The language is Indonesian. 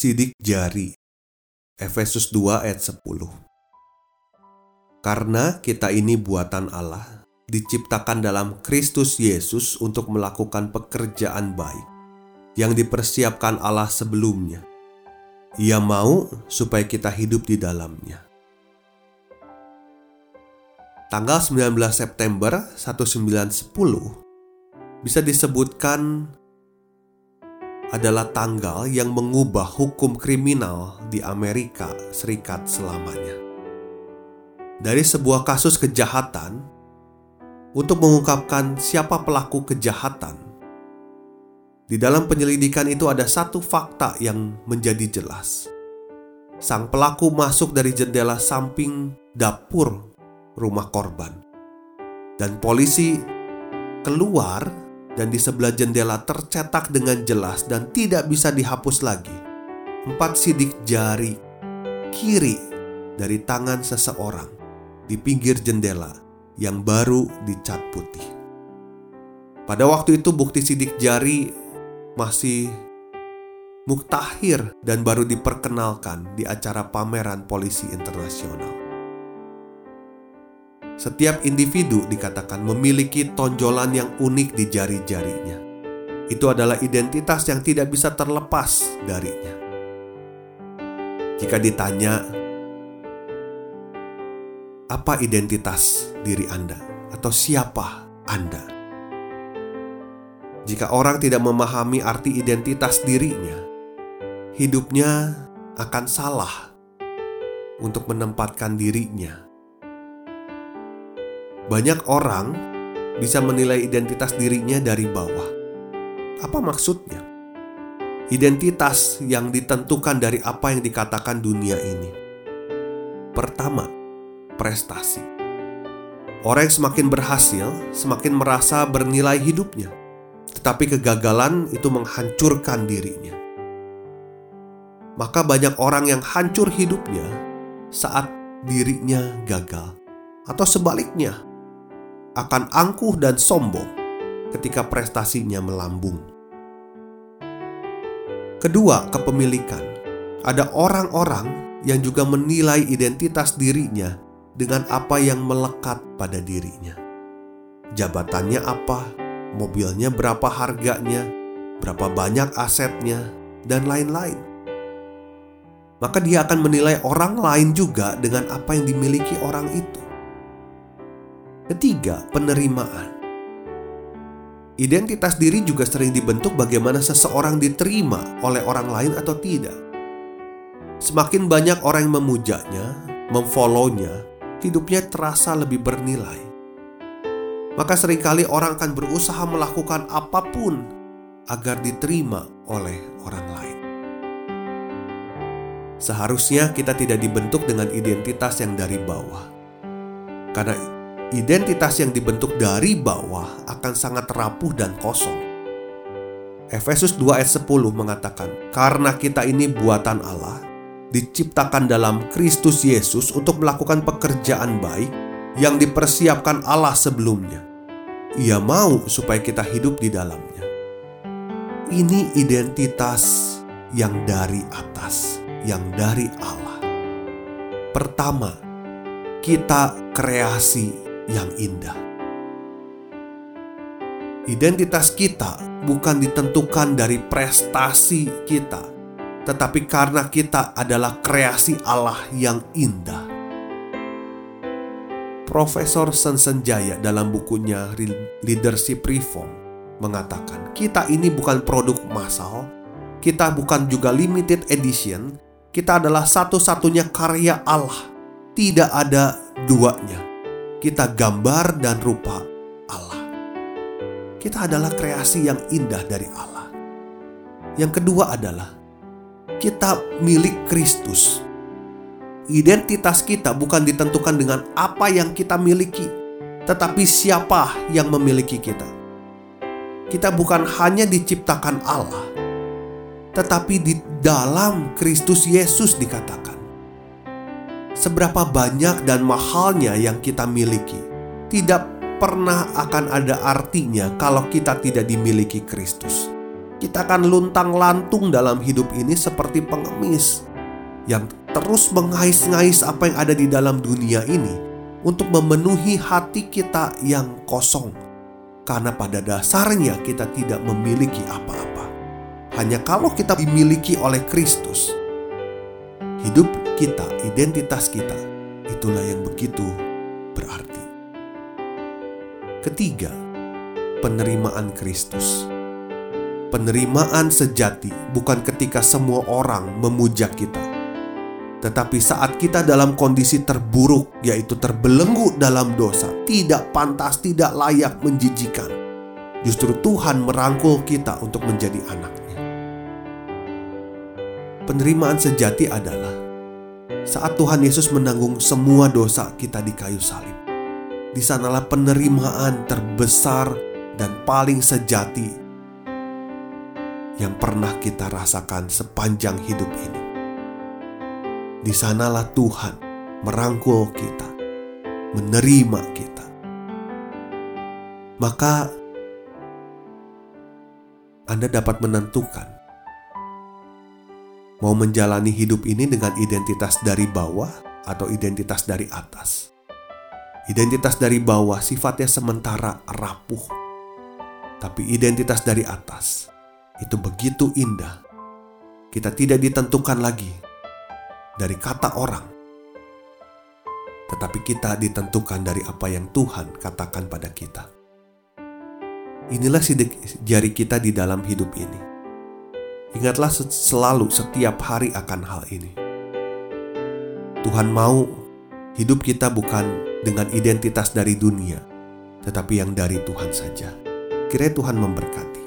Sidik jari Efesus 2 ayat 10 Karena kita ini buatan Allah, diciptakan dalam Kristus Yesus untuk melakukan pekerjaan baik yang dipersiapkan Allah sebelumnya. Ia mau supaya kita hidup di dalamnya. Tanggal 19 September 1910 bisa disebutkan adalah tanggal yang mengubah hukum kriminal di Amerika Serikat selamanya. Dari sebuah kasus kejahatan, untuk mengungkapkan siapa pelaku kejahatan, di dalam penyelidikan itu ada satu fakta yang menjadi jelas. Sang pelaku masuk dari jendela samping dapur rumah korban, dan polisi keluar dan di sebelah jendela tercetak dengan jelas dan tidak bisa dihapus lagi. Empat sidik jari kiri dari tangan seseorang di pinggir jendela yang baru dicat putih. Pada waktu itu bukti sidik jari masih muktahir dan baru diperkenalkan di acara pameran polisi internasional. Setiap individu dikatakan memiliki tonjolan yang unik di jari-jarinya. Itu adalah identitas yang tidak bisa terlepas darinya. Jika ditanya, "Apa identitas diri Anda?" atau "Siapa Anda?" Jika orang tidak memahami arti identitas dirinya, hidupnya akan salah untuk menempatkan dirinya banyak orang bisa menilai identitas dirinya dari bawah. Apa maksudnya? Identitas yang ditentukan dari apa yang dikatakan dunia ini. Pertama, prestasi. Orang yang semakin berhasil, semakin merasa bernilai hidupnya. Tetapi kegagalan itu menghancurkan dirinya. Maka banyak orang yang hancur hidupnya saat dirinya gagal. Atau sebaliknya, akan angkuh dan sombong ketika prestasinya melambung. Kedua, kepemilikan. Ada orang-orang yang juga menilai identitas dirinya dengan apa yang melekat pada dirinya. Jabatannya apa, mobilnya berapa harganya, berapa banyak asetnya, dan lain-lain. Maka dia akan menilai orang lain juga dengan apa yang dimiliki orang itu. Ketiga, penerimaan. Identitas diri juga sering dibentuk bagaimana seseorang diterima oleh orang lain atau tidak. Semakin banyak orang yang memujanya, memfollownya, hidupnya terasa lebih bernilai. Maka sering kali orang akan berusaha melakukan apa pun agar diterima oleh orang lain. Seharusnya kita tidak dibentuk dengan identitas yang dari bawah. Karena identitas yang dibentuk dari bawah akan sangat rapuh dan kosong. Efesus 2 ayat 10 mengatakan, "Karena kita ini buatan Allah, diciptakan dalam Kristus Yesus untuk melakukan pekerjaan baik yang dipersiapkan Allah sebelumnya. Ia mau supaya kita hidup di dalamnya." Ini identitas yang dari atas, yang dari Allah. Pertama, kita kreasi yang indah. Identitas kita bukan ditentukan dari prestasi kita, tetapi karena kita adalah kreasi Allah yang indah. Profesor Sensenjaya dalam bukunya Leadership Reform mengatakan, kita ini bukan produk massal, kita bukan juga limited edition, kita adalah satu-satunya karya Allah. Tidak ada duanya kita gambar dan rupa kita adalah kreasi yang indah dari Allah. Yang kedua adalah kita milik Kristus. Identitas kita bukan ditentukan dengan apa yang kita miliki, tetapi siapa yang memiliki kita. Kita bukan hanya diciptakan Allah, tetapi di dalam Kristus Yesus dikatakan. Seberapa banyak dan mahalnya yang kita miliki, tidak pernah akan ada artinya kalau kita tidak dimiliki Kristus. Kita akan luntang-lantung dalam hidup ini seperti pengemis yang terus mengais-ngais apa yang ada di dalam dunia ini untuk memenuhi hati kita yang kosong. Karena pada dasarnya kita tidak memiliki apa-apa. Hanya kalau kita dimiliki oleh Kristus, hidup kita, identitas kita, itulah yang begitu berarti. Ketiga, penerimaan Kristus. Penerimaan sejati bukan ketika semua orang memuja kita, tetapi saat kita dalam kondisi terburuk, yaitu terbelenggu dalam dosa, tidak pantas, tidak layak, menjijikan. Justru Tuhan merangkul kita untuk menjadi anaknya. Penerimaan sejati adalah saat Tuhan Yesus menanggung semua dosa kita di kayu salib. Di sanalah penerimaan terbesar dan paling sejati yang pernah kita rasakan sepanjang hidup ini. Di sanalah Tuhan merangkul kita, menerima kita. Maka Anda dapat menentukan mau menjalani hidup ini dengan identitas dari bawah atau identitas dari atas. Identitas dari bawah sifatnya sementara rapuh, tapi identitas dari atas itu begitu indah. Kita tidak ditentukan lagi dari kata orang, tetapi kita ditentukan dari apa yang Tuhan katakan pada kita. Inilah sidik jari kita di dalam hidup ini. Ingatlah selalu setiap hari akan hal ini. Tuhan mau hidup kita bukan dengan identitas dari dunia, tetapi yang dari Tuhan saja. Kiranya Tuhan memberkati.